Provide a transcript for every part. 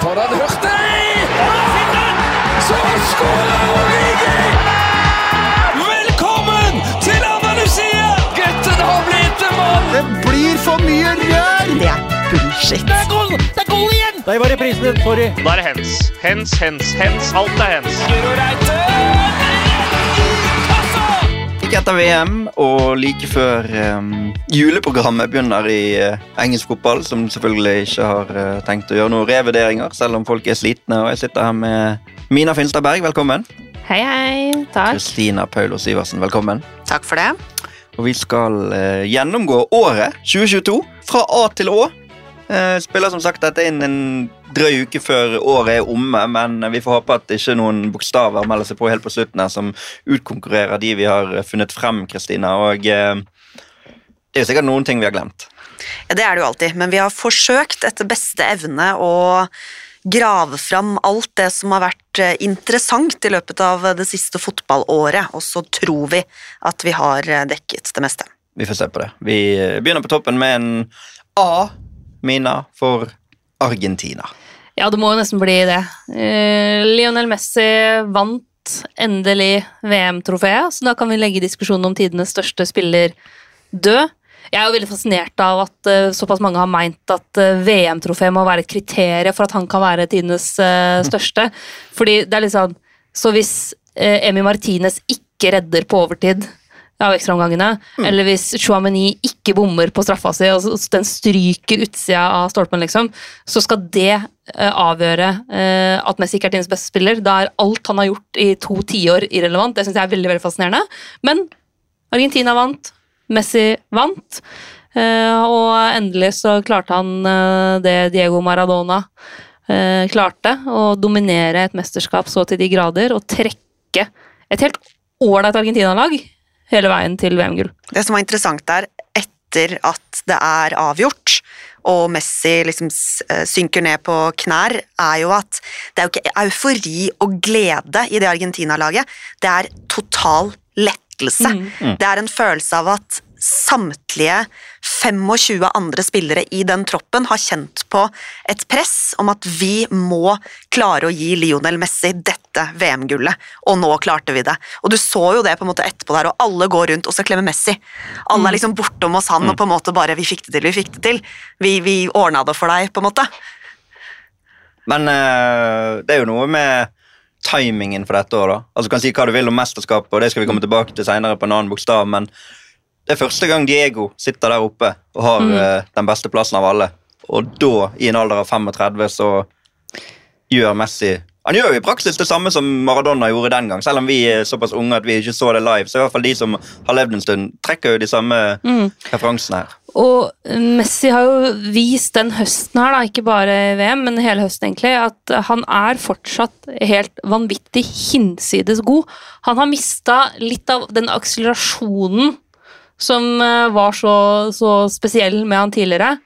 Foran Hurtig! Så skårer Origi! Velkommen til Andalusia! Gutten har blitt en mann! Det blir for mye rør! Det er bullshit. Det er goal! Det er goal igjen! Der var reprisen, sorry. Da er det hens. Hens, hens, hens. Alt er hens. Guro Reite! Like etter VM og like før um, juleprogrammet begynner i uh, engelsk fotball, som selvfølgelig ikke har uh, tenkt å gjøre noen revurderinger, selv om folk er slitne. Og jeg sitter her med Mina Finstadberg, velkommen. Hei, hei. Takk. Kristina Paulo Syversen, velkommen. Takk for det. Og vi skal uh, gjennomgå året 2022 fra A til Å. Uh, spiller som sagt dette inn en drøy uke før året er omme, men vi får håpe at ikke noen bokstaver melder seg på helt på slutten her som utkonkurrerer de vi har funnet frem, Kristina. Og uh, det er jo sikkert noen ting vi har glemt. Ja, det er det jo alltid, men vi har forsøkt etter beste evne å grave fram alt det som har vært eh, interessant i løpet av det siste fotballåret, og så tror vi at vi har eh, dekket det meste. Vi får se på det. Vi begynner på toppen med en A, Mina, for Argentina. Ja, det må jo nesten bli det. Eh, Lionel Messi vant endelig VM-trofeet, så da kan vi legge diskusjonen om tidenes største spiller død. Jeg er jo veldig fascinert av at uh, såpass mange har meint at uh, VM-trofé må være et kriterium for at han kan være tidenes uh, største. Fordi det er litt sånn Så hvis Emi Martinez ikke redder på overtid av ekstraomgangene, eller hvis Chouameni ikke bommer på straffa si, og den stryker utsida av stolpen, liksom, så skal det eh, avgjøre eh, at Messi ikke er tidenes beste spiller. Da er alt han har gjort i to tiår, irrelevant. Det syns jeg er veldig veldig fascinerende. Men Argentina vant, Messi vant, eh, og endelig så klarte han eh, det Diego Maradona eh, klarte, å dominere et mesterskap så til de grader, og trekke et helt ålreit Argentina-lag hele veien til VM-gull. Det som var interessant der, etter at det er avgjort, og Messi liksom eh, synker ned på knær, er jo at det er jo ikke eufori og glede i det Argentina-laget, det er total lettelse. Det er en følelse av at samtlige 25 andre spillere i den troppen har kjent på et press om at vi må klare å gi Lionel Messi dette VM-gullet, og nå klarte vi det. Og du så jo det på en måte etterpå der, og alle går rundt og skal klemme Messi. Alle er liksom bortom oss han og på en måte bare 'vi fikk det til, vi fikk det til'. Vi, vi ordna det for deg, på en måte. Men eh, det er jo noe med timingen for dette år. da. Altså, du kan si hva du vil om mesterskapet, og det skal vi komme tilbake til senere på en annen bokstav, men det er første gang Diego sitter der oppe og har eh, den beste plassen av alle. Og da, i en alder av 35, så gjør Messi Han gjør jo i praksis det samme som Maradona gjorde den gang, selv om vi er såpass unge at vi ikke så det live. Så i hvert fall de som har levd en stund, trekker jo de samme referansene her. Og Messi har jo vist den høsten her, da, ikke bare i VM, men hele høsten egentlig, at han er fortsatt helt vanvittig hinsides god. Han har mista litt av den akselerasjonen som eh, var så, så spesiell med han tidligere.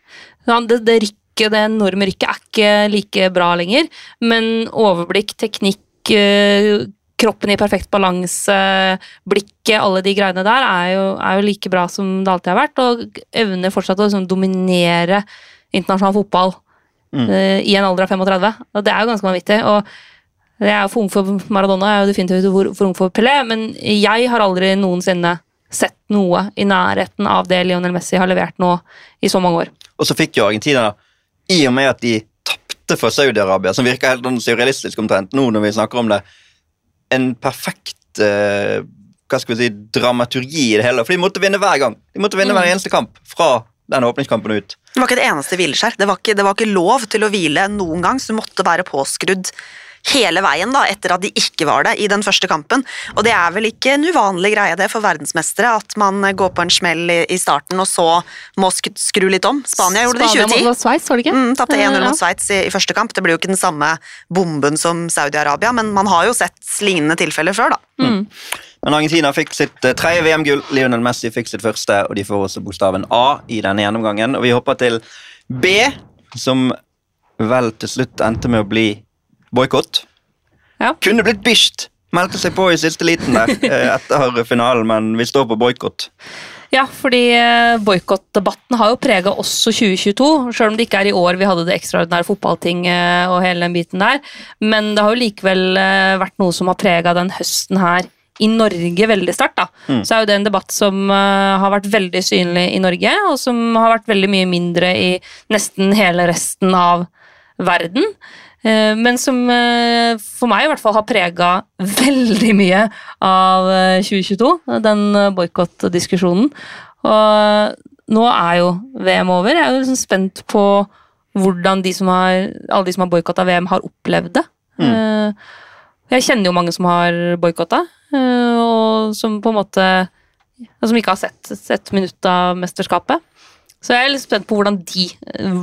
Han, det, det rykket, det enorme rykket er ikke like bra lenger, men overblikk, teknikk, eh, kroppen i perfekt balanse, blikket, alle de greiene der, er jo, er jo like bra som det alltid har vært, og evner fortsatt å liksom, dominere internasjonal fotball eh, i en alder av 35. Og det er jo ganske vanvittig. og jeg er for ung for Maradona, jeg er jo definitivt for, for ung for Pelé, men jeg har aldri noensinne sett noe i nærheten av det Lionel Messi har levert nå i så mange år. Og så fikk jo Argentina, i og med at de tapte for Saudi-Arabia, som virker helt sånn surrealistisk omtrent nå når vi snakker om det, en perfekt eh, hva skal vi si, dramaturgi i det hele. For de måtte vinne hver gang. De måtte vinne hver eneste kamp fra den åpningskampen ut. Det var ikke et eneste hvileskjær. Det, det var ikke lov til å hvile noen gang, så du måtte være påskrudd hele veien da, etter at de ikke var det i den første kampen. Og det er vel ikke en uvanlig greie det for verdensmestere, at man går på en smell i, starten og så må skru litt om. Spania gjorde det i Spania 2010. mot Sveits, var det ikke? Mm, Tapte 1-0 Ja. mot Sveits i, i første kamp. Det blir jo ikke den samme bomben som Saudi-Arabia, men man har jo sett lignende tilfeller før, da. Men Argentina fikk sitt eh, tredje VM-gull, Lionel Messi fikk sitt første, og de får også bokstaven A i denne gjennomgangen. Og vi hopper til B, som vel til slutt endte med å bli boikott. Ja. Kunne blitt bisht! Meldte seg på i siste liten der eh, etter finalen, men vi står på boikott. Ja, fordi eh, boikottdebatten har jo prega også 2022. Selv om det ikke er i år vi hadde det ekstraordinære fotballtinget og hele den biten der. Men det har jo likevel eh, vært noe som har prega den høsten her i Norge veldig sterkt. da. Så er jo det en debatt som eh, har vært veldig synlig i Norge, og som har vært veldig mye mindre i nesten hele resten av verden. Eh, Men som eh, for meg i hvert fall har prega veldig mye av eh, 2022, den eh, boikottdiskusjonen. Og nå er jo VM over. Jeg er jo liksom spent på hvordan de som har, alle de som har boikotta VM, har opplevd det. Mm. Jeg kjenner jo mange som har boikotta, og som på en måte som ikke har sett, sett minutt av mesterskapet. Så jeg er litt spent på hvordan de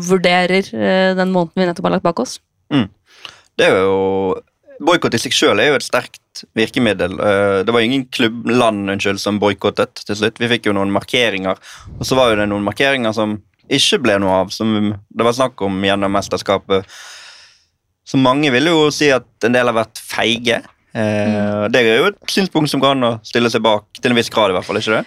vurderer den måneden vi nettopp har lagt bak oss. Det er jo Boikott i seg sjøl er jo et sterkt virkemiddel. Eh, Det var ingen klubbland unnskyld, som boikottet til slutt. Vi fikk jo noen markeringer, og så var jo det noen markeringer som ikke ble noe av, som det var snakk om gjennom mesterskapet. Så mange vil jo si at en del har vært feige. Eh, Det er jo et synspunkt som går an å stille seg bak, til en viss grad i hvert fall, ikke det?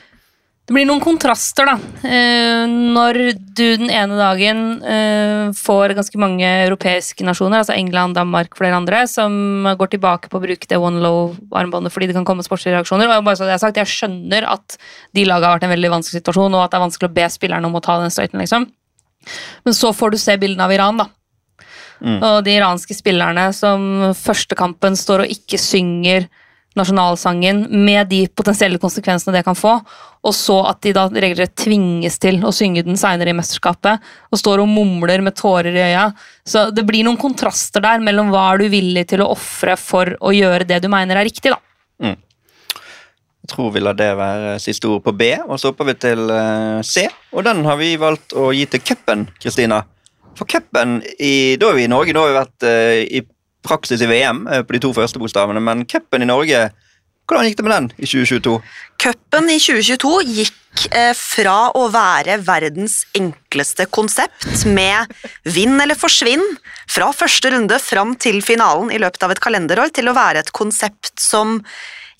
Det blir noen kontraster, da. Eh, Når du den ene dagen eh, får ganske mange europeiske nasjoner, altså England, Danmark, flere andre, som går tilbake på å bruke det one low-armbåndet fordi det kan komme sportslige reaksjoner. Og bare så det er sagt, Jeg skjønner at de lagene har vært en veldig vanskelig situasjon, og at det er vanskelig å be spillerne om å ta den støyten, liksom. Men så får du se bildene av Iran, da. Og de iranske spillerne som første kampen står og ikke synger nasjonalsangen med de potensielle konsekvensene det kan få, og så at de da regelrett tvinges til å synge den seinere i mesterskapet, og står og mumler med tårer i øya. Så det blir noen kontraster der mellom hva er du villig til å ofre for å gjøre det du mener er riktig, da. Jeg tror vi lar det være siste ord på B, og så hopper vi til eh, C. Og den har vi valgt å gi til cupen, Kristina. For cupen Da er vi i Norge, nå har vi vært eh, i praksis i VM eh, på de to første bokstavene, men cupen i Norge Hvordan gikk det med den i 2022? Cupen i 2022 gikk eh, fra å være verdens enkleste konsept med vinn eller forsvinn fra første runde fram til finalen i løpet av et kalenderår, til å være et konsept som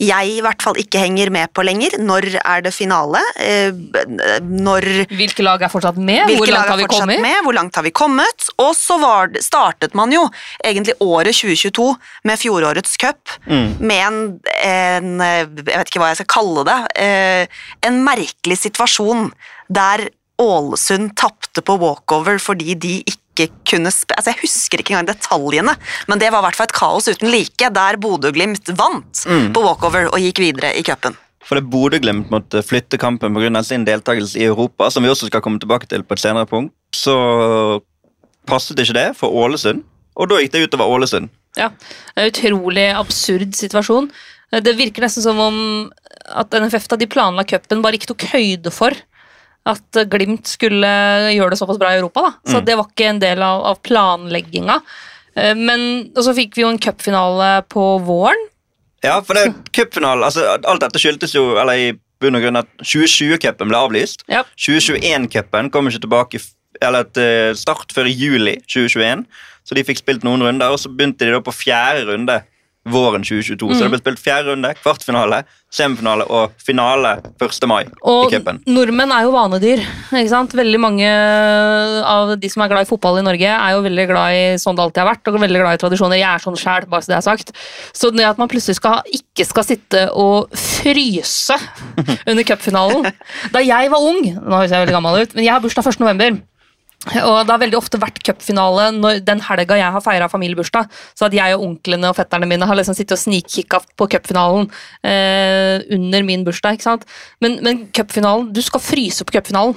jeg i hvert fall ikke henger med på lenger. Når er det finale? Eh, når Hvilke lag er fortsatt med? Hvor langt har er vi fortsatt kommet? med? Hvor langt har vi kommet? Og så var det, startet man jo egentlig året 2022 med fjorårets cup med en, en Jeg vet ikke hva jeg skal kalle det. eh, En merkelig situasjon der Ålesund tapte på walkover fordi de ikke kunne spe altså Jeg husker ikke engang detaljene, men det var i hvert fall et kaos uten like, der Bodø-Glimt vant på walkover og gikk videre i cupen. For det Bodø-Glimt måtte flytte kampen pga. sin deltakelse i Europa, som vi også skal komme tilbake til på et senere punkt, så passet ikke det for Ålesund, og da gikk det utover Ålesund. Ja, en utrolig absurd situasjon. Det virker nesten som om at NFF da de planla cupen, bare ikke tok høyde for at Glimt skulle gjøre det såpass bra i Europa. da. Så det var ikke en del av, av planlegginga. Eh, Men, og så fikk vi jo en cupfinale på våren. Ja, for det cupfinalen, altså Alt dette skyldtes jo eller i bunn og grunn at 2020-cupen ble avlyst. Ja. 2021-cupen kom ikke tilbake eller til start før i juli 2021, så de fikk spilt noen runder, og så begynte de da på fjerde runde våren 2022. Så det ble spilt fjerde runde, kvartfinale, semifinale og finale 1. mai Og nordmenn er jo vanedyr. ikke sant? Veldig mange av de som er glad i fotball i Norge, er jo veldig glad i sånn det alltid har vært, og veldig glad i tradisjoner. Jeg er sånn sjæl, bare så det er sagt. Så det at man plutselig skal, ikke skal sitte og fryse under cupfinalen Da jeg var ung, nå høres jeg veldig gammel ut, men jeg har bursdag 1. november. Og det har veldig ofte vært cupfinale den helga jeg har feira familiebursdag. Så at jeg og onklene og fetterne mine har liksom sittet og snikkikka på cupfinalen eh, under min bursdag. ikke sant? Men, men cupfinalen, du skal fryse på cupfinalen.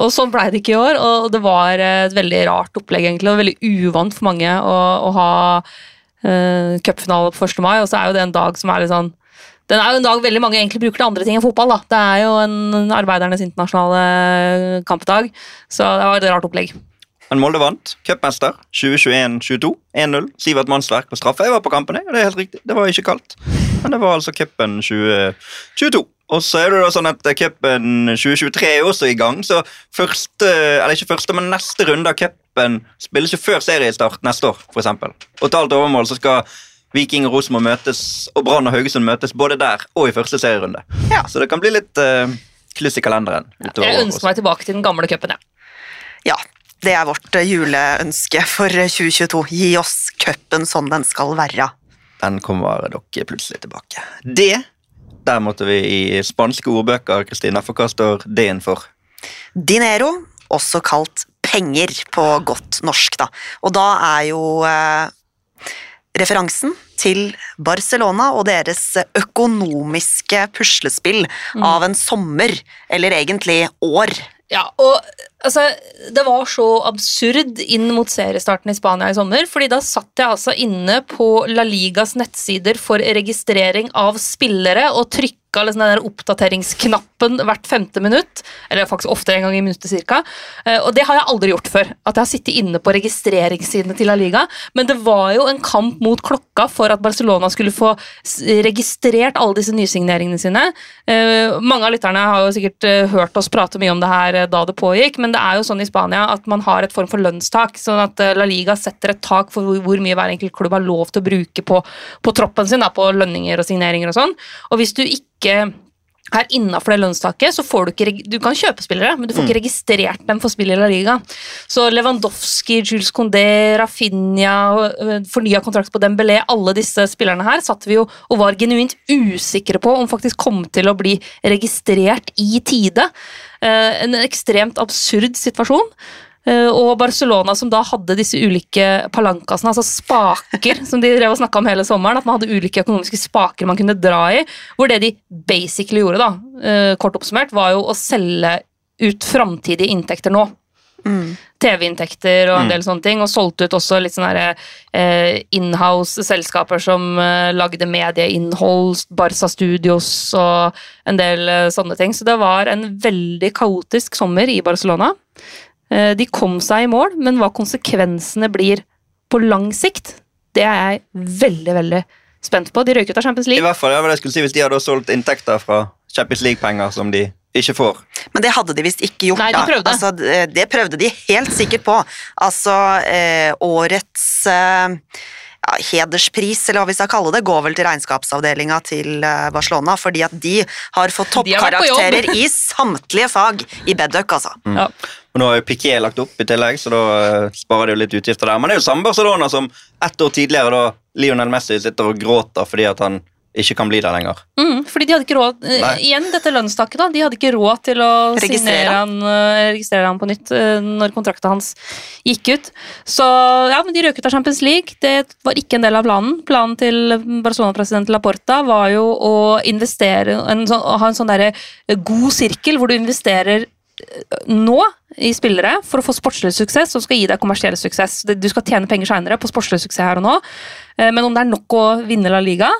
Og sånn blei det ikke i år, og det var et veldig rart opplegg, egentlig, og veldig uvant for mange å, å ha eh, cupfinale på 1. mai, og så er jo det en dag som er litt sånn den er jo en dag veldig mange egentlig bruker til andre ting enn fotball. da. Det er jo en arbeidernes internasjonale kampdag, så det var et rart opplegg. Men Molde vant. Cupmester 2021-22. 1-0. Sivert Mannsverk på straffe. Jeg var på kampene, og det er helt riktig. Det var ikke kaldt. Men det var altså cupen 2022. Og så er det da sånn at cupen 2023 er også i gang, så første, eller ikke første, men neste runde av cupen spilles jo før seriestart neste år, eksempel. Og til alt overmål så skal Viking og Rosenborg møtes, og Brann og Haugesund møtes både der og i første serierunde. Ja. Så det kan bli litt, uh, kluss i kalenderen. utover Jeg ønsker meg tilbake til den gamle cupen, jeg. Ja, det er vårt eh, juleønske for eh, 2022. Gi oss cupen sånn den skal være. Den kommer dere plutselig tilbake. Det, der måtte vi i spanske ordbøker, Kristina, for hva står D-en for? Dinero, også kalt penger på godt norsk, da. Og da er jo eh, referansen til Barcelona og deres økonomiske puslespill av en sommer, eller egentlig år. Ja, og altså, Det var så absurd inn mot seriestarten i Spania i sommer. fordi Da satt jeg altså inne på La Ligas nettsider for registrering av spillere og trykka liksom den der oppdateringsknappen hvert femte minutt. Eller faktisk ofte en gang i minuttet cirka. Eh, Og det har jeg aldri gjort før. At jeg har sittet inne på registreringssidene til La Liga. Men det var jo en kamp mot klokka for at Barcelona skulle få registrert alle disse nysigneringene sine. Eh, mange av lytterne har jo sikkert eh, hørt oss prate mye om det her da det pågikk, men det er jo sånn i Spania at man har et form for lønnstak. Sånn at La Liga setter et tak for hvor mye hver enkelt klubb har lov til å bruke på, på troppen sin, da, på lønninger og signeringer og sånn. Og hvis du ikke er innafor det lønnstaket, så får du ikke Du kan kjøpe spillere, men du får ikke registrert dem for spill i La Liga. Så Lewandowski, Jules Condé, Rafinha, fornya kontrakt på Dembélé, alle disse spillerne her satt vi jo og var genuint usikre på om faktisk kom til å bli registrert i tide. Eh, En ekstremt absurd situasjon. Eh, Og Barcelona som da hadde disse ulike palankasene, altså spaker, som de drev og snakka om hele sommeren, at man hadde ulike økonomiske spaker man kunne dra i, hvor det de basically gjorde, da, eh, kort oppsummert, var jo å selge ut framtidige inntekter nå. TV-inntekter og en del sånne ting, og solgte ut også litt sånne eh, inhouse-selskaper som eh, lagde medieinnhold, Barca Studios og en del eh, sånne ting. Så det var en veldig kaotisk sommer i Barcelona. Eh, de kom seg i mål, men hva konsekvensene blir på lang sikt, det er jeg veldig, veldig spent på. De røyk ut av Champions League. I hvert fall, ja, jeg skulle si Hvis de hadde solgt inntekter fra Champions League-penger som de ikke får. Men det hadde de visst ikke gjort. Nei, de da. prøvde. Altså, det, det prøvde de helt sikkert på. Altså, eh, årets eh, ja, hederspris, eller hva vi skal kalle det, går vel til regnskapsavdelinga til eh, Barcelona, fordi at de har fått har toppkarakterer i samtlige fag i Bedøk, altså. Ja. Og nå har jo Piqué lagt opp i tillegg, så da eh, sparer de jo litt utgifter der. Men det er jo samme Barcelona som ett år tidligere, da Lionel Messi sitter og gråter fordi at han ikke kan bli der lenger. Mm, fordi de hadde ikke råd eh, Nei. Igjen dette lønnstaket, da. De hadde ikke råd til å Registrere han, eh, registrere han på nytt når kontrakten hans gikk ut. Så ja, men de røk ut av Champions League. Det var ikke en del av planen. Planen til Barcelona-president Laporta var jo å investere en sånn, ha en sånn derre god sirkel hvor du investerer nå i spillere for å få sportslig suksess som skal gi deg kommersiell suksess. Du skal tjene penger seinere på sportslig suksess her og nå, Eh, men om det er nok å vinne La Liga,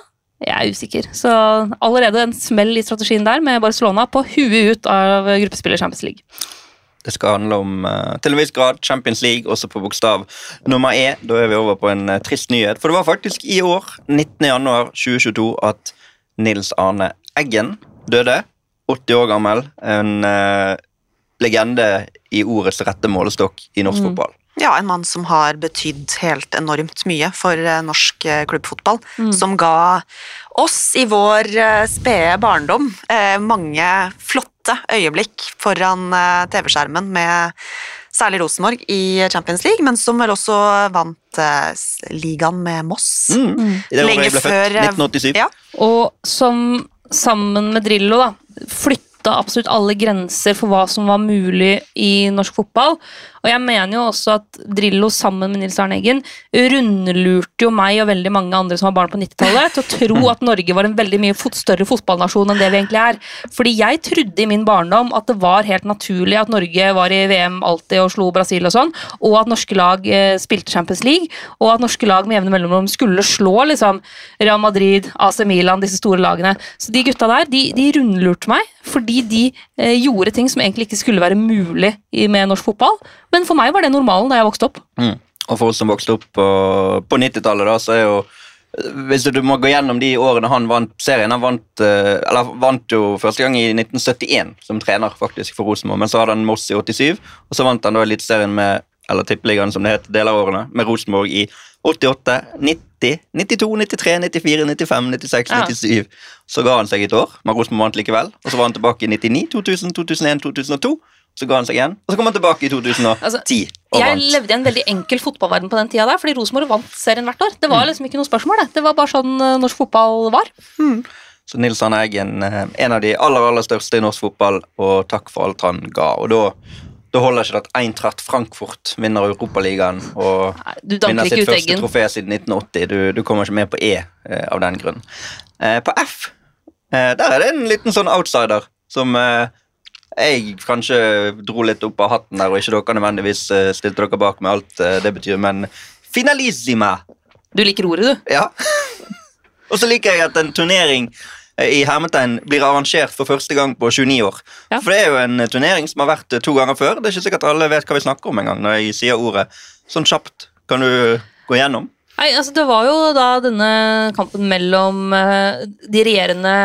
jeg er usikker. Så allerede en smell i strategien der med Barcelona på huet ut av gruppespiller Champions League. Det skal handle om eh, til en viss grad Champions League, også på bokstav nummer E. Da er vi over på en eh, trist nyhet. For det var faktisk i år, 19. januar 2022, at Nils Arne Eggen døde. 80 år gammel. En legende i ordets rette målestokk i norsk fotball. Ja, en mann som har betydd helt enormt mye for eh, norsk klubbfotball. klubbfotball. Som ga oss i vår eh, spede barndom eh, mange flotte øyeblikk foran eh, TV-skjermen med særlig Rosenborg i Champions League, men som vel også vant eh, ligaen med Moss. Mm. Året Lenge før, født, eh, 1987. Ja. Og som sammen med Drillo da, flytta absolutt alle grenser for hva som var mulig i norsk fotball. Og jeg mener jo også at Drillo sammen med Nils Arne Eggen rundlurte jo meg og veldig mange andre som var barn på 90-tallet til å tro at Norge var en veldig mye større fotballnasjon enn det vi egentlig er. Fordi jeg trodde i min barndom at det var helt naturlig at Norge var i VM alltid og slo Brasil og sånn, og at norske lag eh, spilte Champions League, og at norske lag med jevne mellomrom skulle slå liksom Real Madrid, AC Milan, disse store lagene. Så de gutta der, de, de rundlurte meg, fordi de eh, gjorde ting som egentlig ikke skulle være mulig i, med norsk fotball. Men for meg var det normalen da jeg vokste opp. Mm. Og for oss som vokste opp på, på 90-tallet, da, så er jo Hvis du må gå gjennom de årene han vant serien Han vant, eh, eller vant jo første gang i 1971 som trener faktisk for Rosenborg, men så hadde han Moss i 87, og så vant han da Eliteserien med eller Tippeligaen som det het deler av årene, med Rosenborg i 88, 90, 92, 93, 94, 95, 96, Ja. 97. Så ga han seg et år, men Rosenborg vant likevel. Og så var han tilbake i 99, 2000, 2001, 2002. Så ga han seg igjen, og så kom han tilbake i 2010 Altså, og Jeg vant. levde i en veldig enkel fotballverden på den tida der, fordi Rosenborg vant serien hvert år. Det var Mm. liksom ikke noe spørsmål, det. Det var bare sånn eh, norsk fotball var. Så Nils Arne Eggen, eh, en av de aller aller største i norsk fotball, og takk for alt han ga. Og da, da holder ikke det at Eintracht Frankfurt vinner Europaligaen og Nei, Du vinner sitt første eggen. trofé siden 1980. Du, du kommer ikke med på E eh, av den grunn. Eh, på F eh, der er det en liten sånn outsider som eh, jeg kanskje dro litt opp av hatten der, og ikke dere nødvendigvis eh, stilte dere bak med alt det betyr, men finalissima. Du liker ordet, du. Ja. og så liker jeg at en turnering i hermetegn blir arrangert for første gang på 29 år. Ja. For det er jo en eh, turnering som har vært eh, to ganger før. Det er ikke sikkert alle vet hva vi snakker om engang når jeg sier ordet. Sånn kjapt kan du gå gjennom. Nei, altså Det var jo da denne kampen mellom eh, de regjerende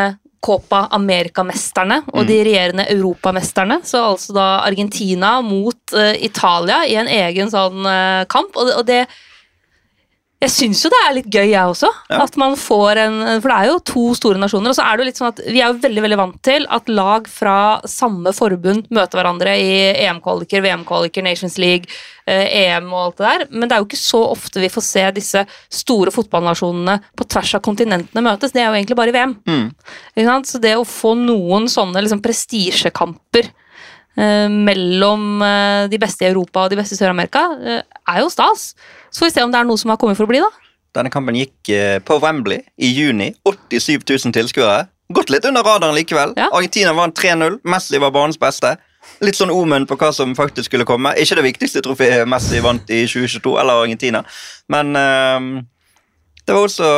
Copa America-mesterne og de regjerende europamesterne. Så altså da Argentina mot eh, Italia i en egen sånn eh, kamp. Og det, og det Jeg syns jo det er litt gøy, jeg også. Ja. At man får en For det er jo to store nasjoner. Og så er det jo litt sånn at vi er jo veldig veldig vant til at lag fra samme forbund møter hverandre i EM-kvaliker, VM-kvaliker, Nations League, eh, EM og alt det der. Men det er jo ikke så ofte vi får se disse store fotballnasjonene på tvers av kontinentene møtes. Det er jo egentlig bare i VM. Mm. Så det å få noen sånne liksom, prestisjekamper mellom eh, de beste i Europa og de beste i Sør-Amerika, eh, er jo stas. Så får vi se om det er noe som har kommet for å bli, da. Denne kampen gikk eh, på Wembley i juni. 87 000 tilskuere. Gått litt under radaren likevel. Ja. Argentina vant 3-0. Messi var banens beste. Litt sånn omen på hva som faktisk skulle komme. Ikke det viktigste trofeet Messi vant i 2022, eller Argentina, men ehm, det var også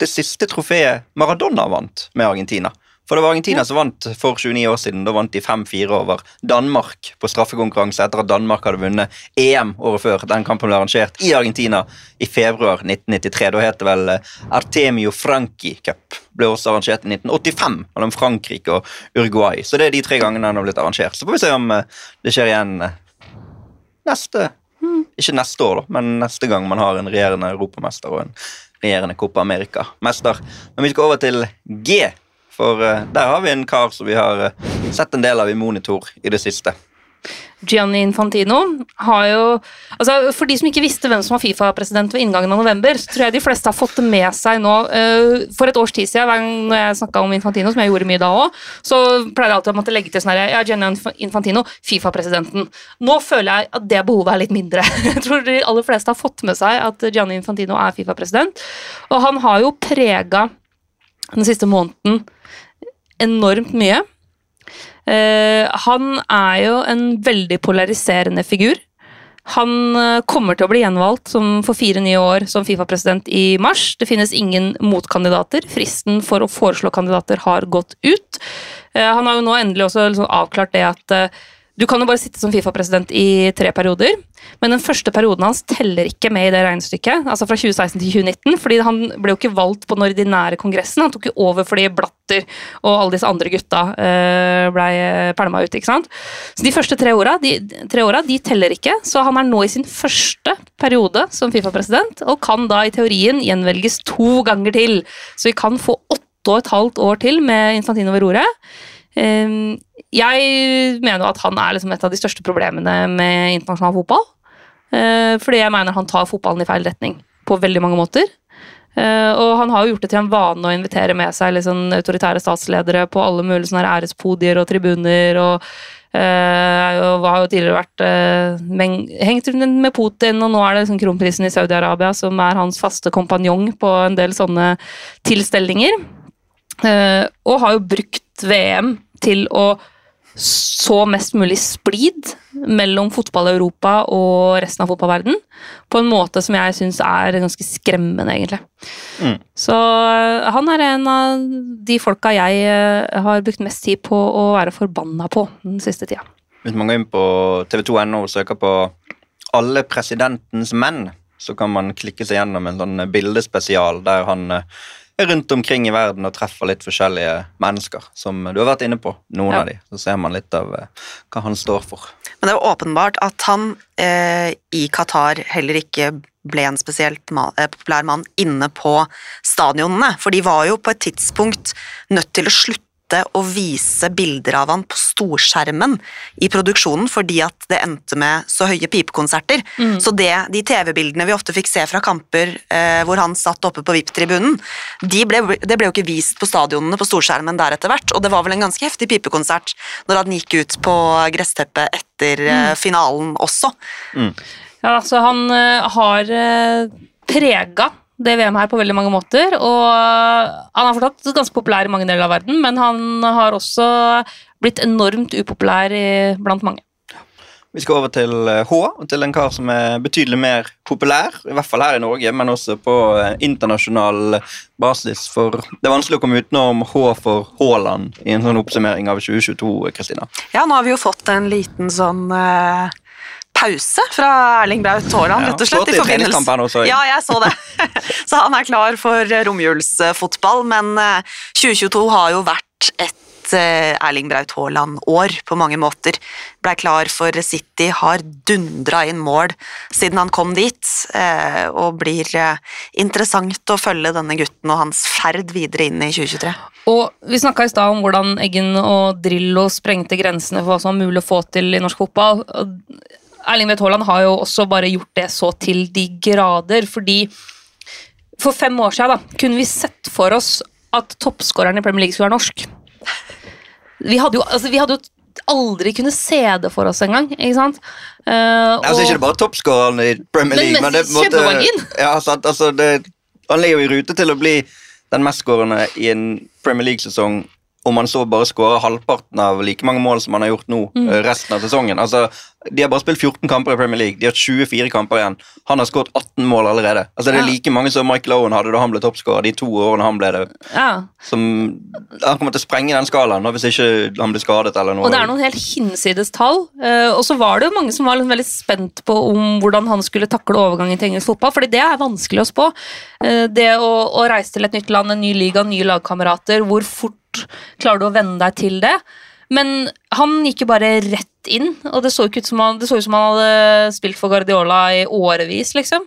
det siste trofeet Maradona vant med Argentina. For det var Argentina som vant for 29 år siden. Da vant de 5-4 over Danmark på straffekonkurranse etter at Danmark hadde vunnet EM året før. Den kampen ble arrangert i Argentina i februar 1993. Da het det vel eh, Artemio Franchi Cup. Ble også arrangert i 1985 mellom Frankrike og Uruguay. Så det er de tre gangene den har blitt arrangert. Så får vi se om eh, det skjer igjen eh, neste Ikke neste år, da, men neste gang man har en regjerende europamester og en regjerende Copa America-mester. Men vi skal over til G, for eh, der har vi en kar som vi har eh, sett en del av i monitor i det siste. Gianni Infantino har jo altså For de som ikke visste hvem som var Fifa-president ved inngangen av november, så tror jeg de fleste har fått det med seg nå. eh, For et års tid siden, når jeg snakka om Infantino, som jeg gjorde mye da òg, så pleier jeg alltid å måtte legge til sånn her Ja, Gianni Infantino, Fifa-presidenten. Nå føler jeg at det behovet er litt mindre. Jeg tror de aller fleste har fått med seg at Gianni Infantino er Fifa-president, og han har jo prega den siste måneden enormt mye. Uh, han er jo en veldig polariserende figur. Han eh, kommer til å bli gjenvalgt for fire nye år som Fifa-president i mars. Det finnes ingen motkandidater. Fristen for å foreslå kandidater har gått ut. Eh, han har jo nå endelig også liksom avklart det at du kan jo bare sitte som Fifa-president i tre perioder, men den første perioden hans teller ikke med i det regnestykket, altså fra 2016 til 2019, fordi han ble jo ikke valgt på den ordinære kongressen, han tok jo over fordi Blatter og alle disse andre gutta uh, ble pælma ut, ikke sant? Så de første tre åra, de teller ikke, så han er nå i sin første periode som Fifa-president, og kan da i teorien gjenvelges to ganger til, så vi kan få åtte og et halvt år til med Infantino ved roret. Um, jeg mener at han er liksom et av de største problemene med internasjonal fotball. Uh, fordi jeg mener han tar fotballen i feil retning på veldig mange måter. Uh, og han har jo gjort det til en vane å invitere med seg sånn autoritære statsledere på alle mulige sånne ærespodier og tribuner. og uh, og har jo tidligere vært hengt rundt med Putin, og nå er det liksom kronprisen i Saudi-Arabia som er hans faste kompanjong på en del sånne tilstelninger. Og har jo brukt VM til å så mest mulig splid mellom fotball-Europa og resten av fotballverden på en måte som jeg syns er ganske skremmende, egentlig. Mm. Så uh, han er en av de folka jeg uh, har brukt mest tid på å være forbanna på den siste tida. Hvis man går inn på tv2.no og søker på 'Alle presidentens menn', så kan man klikke seg gjennom en sånn bildespesial der han eh, er rundt omkring i verden og treffer litt forskjellige mennesker, som du har vært inne på, noen Ja. av de. Så ser man litt av eh, hva han står for. Men det er jo åpenbart at han eh, i Qatar heller ikke ble en spesielt ma eh, populær mann inne på stadionene, for de var jo på et tidspunkt nødt til å slutte å vise bilder av han på storskjermen i produksjonen fordi at det endte med så høye pipekonserter. Så det, de TV-bildene vi ofte fikk se fra kamper eh, hvor han satt oppe på VIP-tribunen, de ble, det ble jo ikke vist på stadionene på storskjermen der etter hvert, og det var vel en ganske heftig pipekonsert når han gikk ut på gressteppet etter eh, finalen også. Ja, så han eh, har uh, prega det VM her på veldig mange måter, og han er fortsatt ganske populær i mange deler av verden, men han har også blitt enormt upopulær blant mange. Vi skal over til eh, H, og til en kar som er betydelig mer populær, i hvert fall her i Norge, men også på eh, internasjonal basis. For det er vanskelig å komme utenom H for Haaland i en sånn oppsummering av 2022, Kristina. Ja, nå har vi jo fått en liten sånn eh, pause fra Erling Braut Haaland, Ja, rett og slett. i forbindelse. her nå, så jeg. Ja, jeg så det. så han er klar for eh, romjulsfotball, men eh, 2022 har jo vært et eh, Erling Braut Haaland-år på mange måter. Blei klar for City, har dundra inn mål siden han kom dit, eh, og blir eh, interessant å følge denne gutten og hans ferd videre inn i 2023. Og Vi snakka i stad om hvordan Eggen og Drillo sprengte grensene for hva som var mulig å få til i norsk fotball. Erling Vedt Haaland har jo også bare gjort det så til de grader, fordi for fem år siden da, kunne vi sett for oss at toppskåreren i Premier League skulle være norsk. Vi hadde jo, altså, vi hadde jo aldri kunne se det for oss engang, ikke sant? Nei, Altså, og- ikke det bare toppskåreren i Premier League, men, men det måtte. Ja, sant, altså det, han ligger jo i rute til å bli den mestskårende i en Premier League-sesong om han så bare skårer halvparten av like mange mål som han har gjort nå Mm. eh, resten av sesongen. Altså, De har bare spilt 14 kamper i Premier League, de har 24 kamper igjen. Han har skåret 18 mål allerede. Altså Det er Ja. like mange som Michael Owen hadde da han ble toppskårer. De to årene han ble det. ja. Som, han kommer til å sprenge den skalaen hvis ikke han blir skadet eller noe. Og det er noen helt hinsides tall. Eh, og så var det jo mange som var liksom veldig spent på om hvordan han skulle takle overgangen til engelsk fotball, fordi det er vanskelig å spå. Eh, det å, å reise til et nytt land, en ny liga, nye lagkamerater, hvor fort klarer du å venne deg til det? Men han gikk jo bare rett inn, og det så, ut som han, ut som han hadde spilt for Guardiola i årevis, liksom.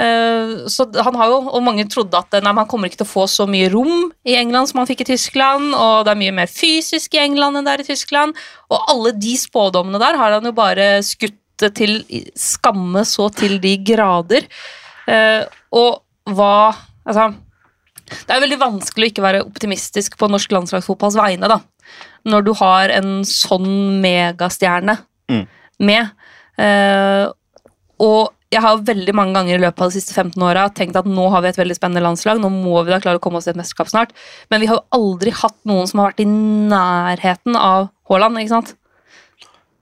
Eh, Så han har jo, og mange trodde at nei, han kommer ikke til å få så mye rom i England som han fikk i Tyskland, og det er mye mer fysisk i England enn det er i Tyskland. Og alle de spådommene der har han jo bare skutt til skamme så til de grader. Eh, og hva Altså, det er veldig vanskelig å ikke være optimistisk på norsk landslagsfotballs vegne, da. Når du har en sånn megastjerne Mm. med. Uh, og jeg har veldig mange ganger i løpet av de siste 15 åra tenkt at nå har vi et veldig spennende landslag, nå må vi da klare å komme oss til et mesterskap snart. Men vi har jo aldri hatt noen som har vært i nærheten av Haaland, ikke sant?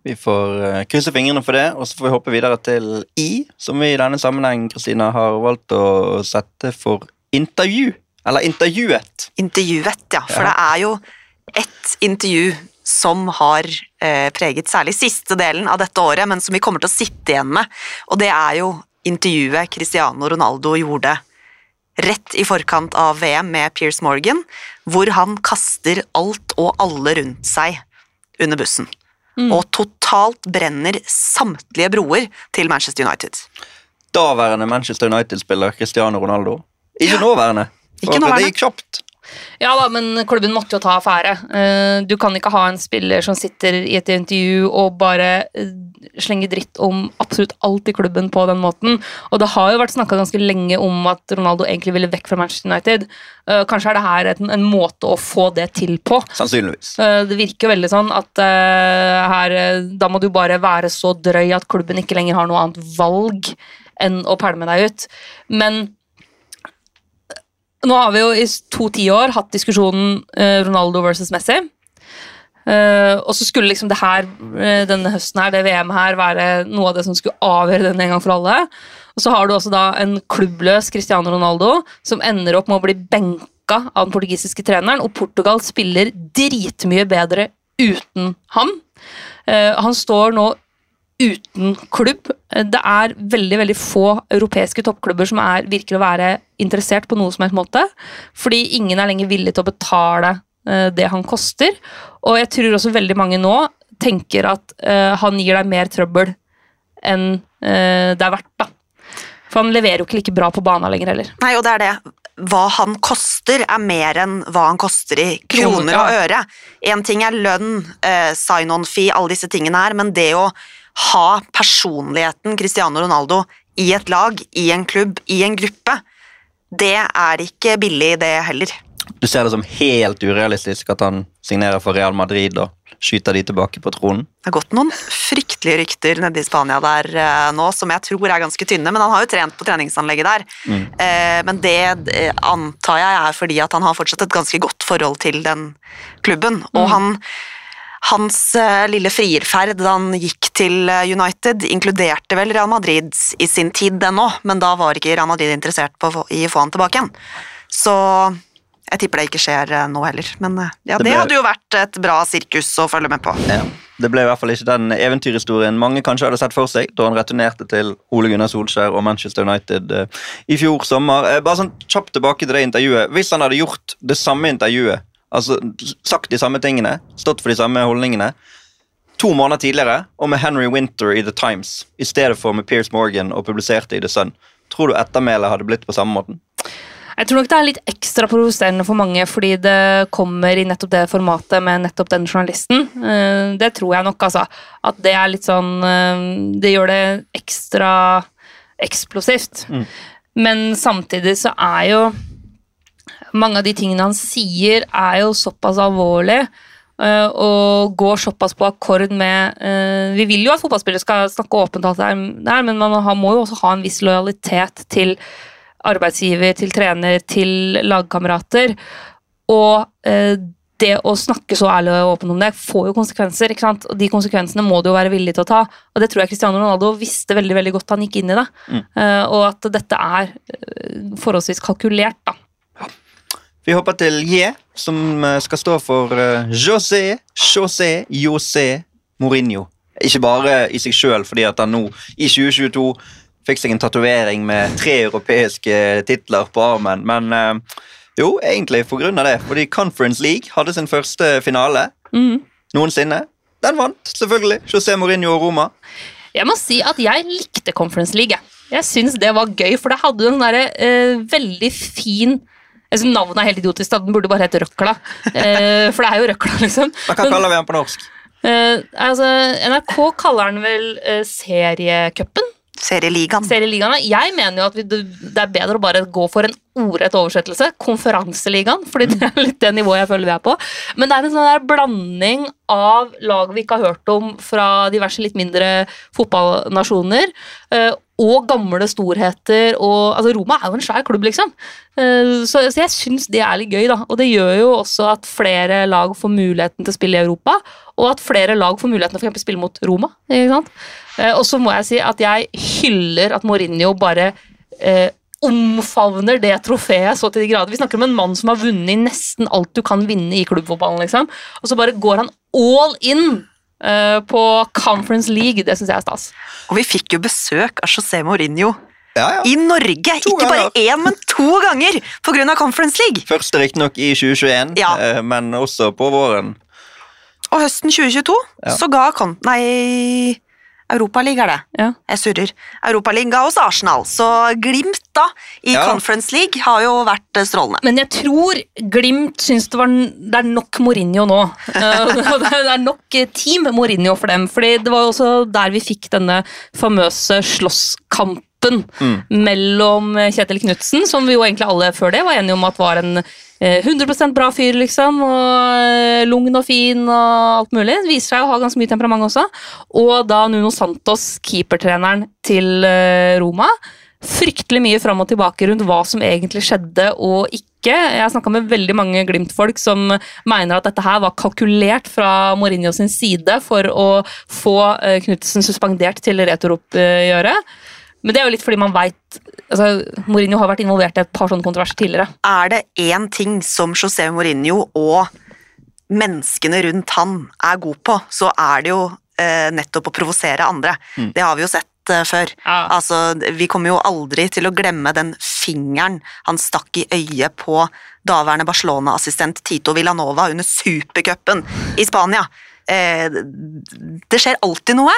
Vi får eh, krysse fingrene for det, og så får vi hoppe videre til I, som vi i denne sammenheng Kristina, har valgt å sette for intervju. Eller intervjuet. intervjuet, ja. For Ja. det er jo ett intervju som har eh, preget særlig siste delen av dette året, men som vi kommer til å sitte igjen med. Og det er jo intervjuet Cristiano Ronaldo gjorde rett i forkant av VM med Piers Morgan, hvor han kaster alt og alle rundt seg under bussen. Og totalt brenner samtlige broer til Manchester United. Daværende Manchester United-spiller Cristiano Ronaldo. Ikke nåværende. Ikke For nåværende. Det gikk kjapt. Ja da, men klubben måtte jo ta affære. Eh, Du kan ikke ha en spiller som sitter i et intervju og bare eh, slenger dritt om absolutt alt i klubben på den måten. Og det har jo vært snakka ganske lenge om at Ronaldo egentlig ville vekk fra Manchester United. Eh, Kanskje er det her en, en måte å få det til på. Sannsynligvis. Det virker jo veldig sånn at her Da må du bare være så drøy at klubben ikke lenger har noe annet valg enn å pælme deg ut. Men nå har vi jo i to tiår hatt diskusjonen eh, Ronaldo versus Messi. Eh, og så skulle liksom det her, eh, denne høsten her, det VM her, være noe av det som skulle avgjøre den en gang for alle. Og så har du også da en klubbløs Cristiano Ronaldo som ender opp med å bli benka av den portugisiske treneren, og Portugal spiller dritmye bedre uten ham. Eh, han står nå uten klubb. Det er veldig veldig få europeiske toppklubber som er, virker å være interessert på noe som helst måte. Fordi ingen er lenger villig til å betale eh, det han koster. Og jeg tror også veldig mange nå tenker at uh, han gir deg mer trøbbel enn uh, det er verdt. da. For han leverer jo ikke like bra på banen lenger heller. Nei, og det er det. Hva han koster, er mer enn hva han koster i kroner og øre. Én ting er lønn, uh, sign-on-fee, alle disse tingene her, men det å ha personligheten Cristiano Ronaldo i et lag, i en klubb, i en gruppe, det er ikke billig, det heller. Du ser det som helt urealistisk at han signerer for Real Madrid og skyter de tilbake på tronen? Det har gått noen fryktelige rykter nede i Spania der eh, nå, som jeg tror er ganske tynne, men han har jo trent på treningsanlegget der. Mm. men det eh, antar jeg er fordi at han har fortsatt et ganske godt forhold til den klubben. Og han, hans eh, lille frierferd da han gikk til eh, United, inkluderte vel Real Madrid i sin tid ennå, men da var ikke Real Madrid interessert få- i å få han tilbake igjen. Så jeg tipper det ikke skjer eh, nå heller. Men eh, ja, Det det, hadde jo vært et bra sirkus å følge med på. Ja. Det ble i hvert fall ikke den eventyrhistorien mange kanskje hadde sett for seg da han returnerte til Ole Gunnar Solskjær og Manchester United i fjor sommer. Bare sånn kjapt tilbake til det intervjuet. Hvis han hadde gjort det samme intervjuet, altså sagt de samme tingene, stått for de samme holdningene, to måneder tidligere, og med Henry Winter i The Times i stedet for med Piers Morgan og publiserte i The Sun, tror du ettermælet hadde blitt på samme måten? Jeg tror nok det er litt ekstra provoserende for mange fordi det kommer i nettopp det formatet med nettopp den journalisten. Eh, Det tror jeg nok, altså. At det er litt sånn eh, Det gjør det ekstra eksplosivt. Men samtidig så er jo mange av de tingene han sier, er jo såpass alvorlig. Eh, og går såpass på akkord med eh, Vi vil jo at fotballspillere skal snakke åpent, alt det der, men man har, må jo også ha en viss lojalitet til arbeidsgiver, til trener, til lagkamerater. Og eh, det å snakke så ærlig og åpent om det får jo konsekvenser. ikke sant? Og de konsekvensene må du jo være villig til å ta. Og det tror jeg Cristiano Ronaldo visste veldig veldig godt da han gikk inn i det. Eh, og at dette er forholdsvis kalkulert, da. Vi hopper til J, som eh, skal stå for eh, José, José, José Mourinho. Ikke bare i seg sjøl, fordi at han nå i 2022 fikk seg en tatovering med tre europeiske titler på armen, men eh, jo, egentlig på grunn av det. Fordi Conference League hadde sin første finale mm. noensinne. Den vant, selvfølgelig. José Mourinho og Roma. Jeg må si at jeg likte Conference League. jeg. Syns det var gøy, for det hadde en der, eh, veldig fin jeg synes Navnet er helt idiotisk, da. den burde bare hett Røkla. Eh, for det er jo Røkla, liksom. Hva kaller vi den på norsk? Eh, altså, NRK kaller den vel eh, seriecupen? Serieligaen. Serieligaen. Jeg mener jo at vi, det er bedre å bare gå for en ordrett oversettelse. Konferanseligaen, fordi det er litt det nivået jeg føler vi er på. Men det er en sånn der blanding av lag vi ikke har hørt om fra diverse litt mindre fotballnasjoner. eh, Og gamle storheter. Og, altså Roma er jo en svær klubb, liksom. Eh, Så, så jeg syns det er litt gøy, da. Og det gjør jo også at flere lag får muligheten til å spille i Europa. Og at flere lag får muligheten til å spille mot Roma. Ikke sant? Eh, Og så må jeg si at jeg hyller at Mourinho bare eh, omfavner det trofeet så til de grader. Vi snakker om en mann som har vunnet nesten alt du kan vinne i klubbfotballen. liksom. Og så bare går han all in eh, på Conference League. Det syns jeg er stas. Og vi fikk jo besøk av José Mourinho Ja, ja. i Norge. To ikke bare én, men to ganger pga. Conference League. Første riktignok i 2021, Ja. eh, men også på våren. Og høsten 2022 Ja. så ga Con... Nei, Europaliga er det. Ja. Jeg surrer. Europaliga hos Arsenal, så Glimt da i Ja. Conference League har jo vært eh, strålende. Men jeg tror Glimt syns det, var, det er nok Mourinho nå. Eh, det er nok eh, team Mourinho for dem. Fordi det var jo også der vi fikk denne famøse slåsskampen mellom eh, Kjetil Knutsen, som vi jo egentlig alle før det var enige om at var en 100% bra fyr, liksom. Og eh, lugn og fin og alt mulig. Det Viser seg å ha ganske mye temperament også. Og da Nuno Santos, keepertreneren til eh, Roma, fryktelig mye fram og tilbake rundt hva som egentlig skjedde og ikke. Jeg har snakka med veldig mange Glimt-folk som mener at dette her var kalkulert fra Mourinho sin side for å få eh, Knutsen suspendert til retoroppgjøret. Men det er jo litt fordi man veit altså, Mourinho har vært involvert i et par sånne kontroverser tidligere. Er det én ting som José Mourinho og menneskene rundt han er god på, så er det jo eh, nettopp å provosere andre. Det har vi jo sett eh, før. Ja. Altså, vi kommer jo aldri til å glemme den fingeren han stakk i øyet på daværende Barcelona-assistent Tito Villanova under supercupen i Spania. Eh, det skjer alltid noe,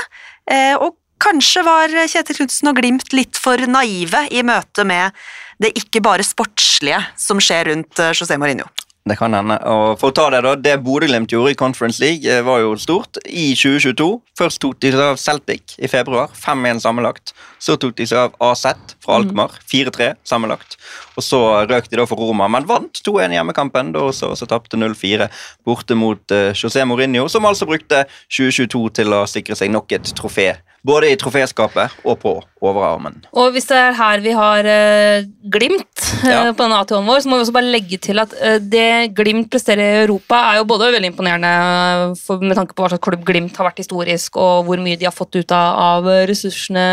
eh, og kanskje var Kjetil Knutsen og Glimt litt for naive i møte med det ikke bare sportslige som skjer rundt eh, José Mourinho. Det kan hende. Og for å ta Det da, det Bodø-Glimt gjorde i Conference League, eh, var jo stort i 2022. Først tok de seg av Celtic i februar, 5-1 sammenlagt. Så tok de seg av AZ fra Alkmaar, 4-3 sammenlagt. Og så røk de da for Roma, men vant 2-1 i hjemmekampen. Da også, så tapte 0-4 borte mot uh, José Mourinho, som altså brukte 2022 til å sikre seg nok et trofé. Både i troféskapet og på overarmen. Og hvis det er her vi har uh, Glimt eh, Ja. på denne ATH-en vår, så må vi også bare legge til at uh, det Glimt presterer i Europa, er jo både veldig imponerende for, med tanke på hva slags klubb Glimt har vært historisk, og hvor mye de har fått ut av, av ressursene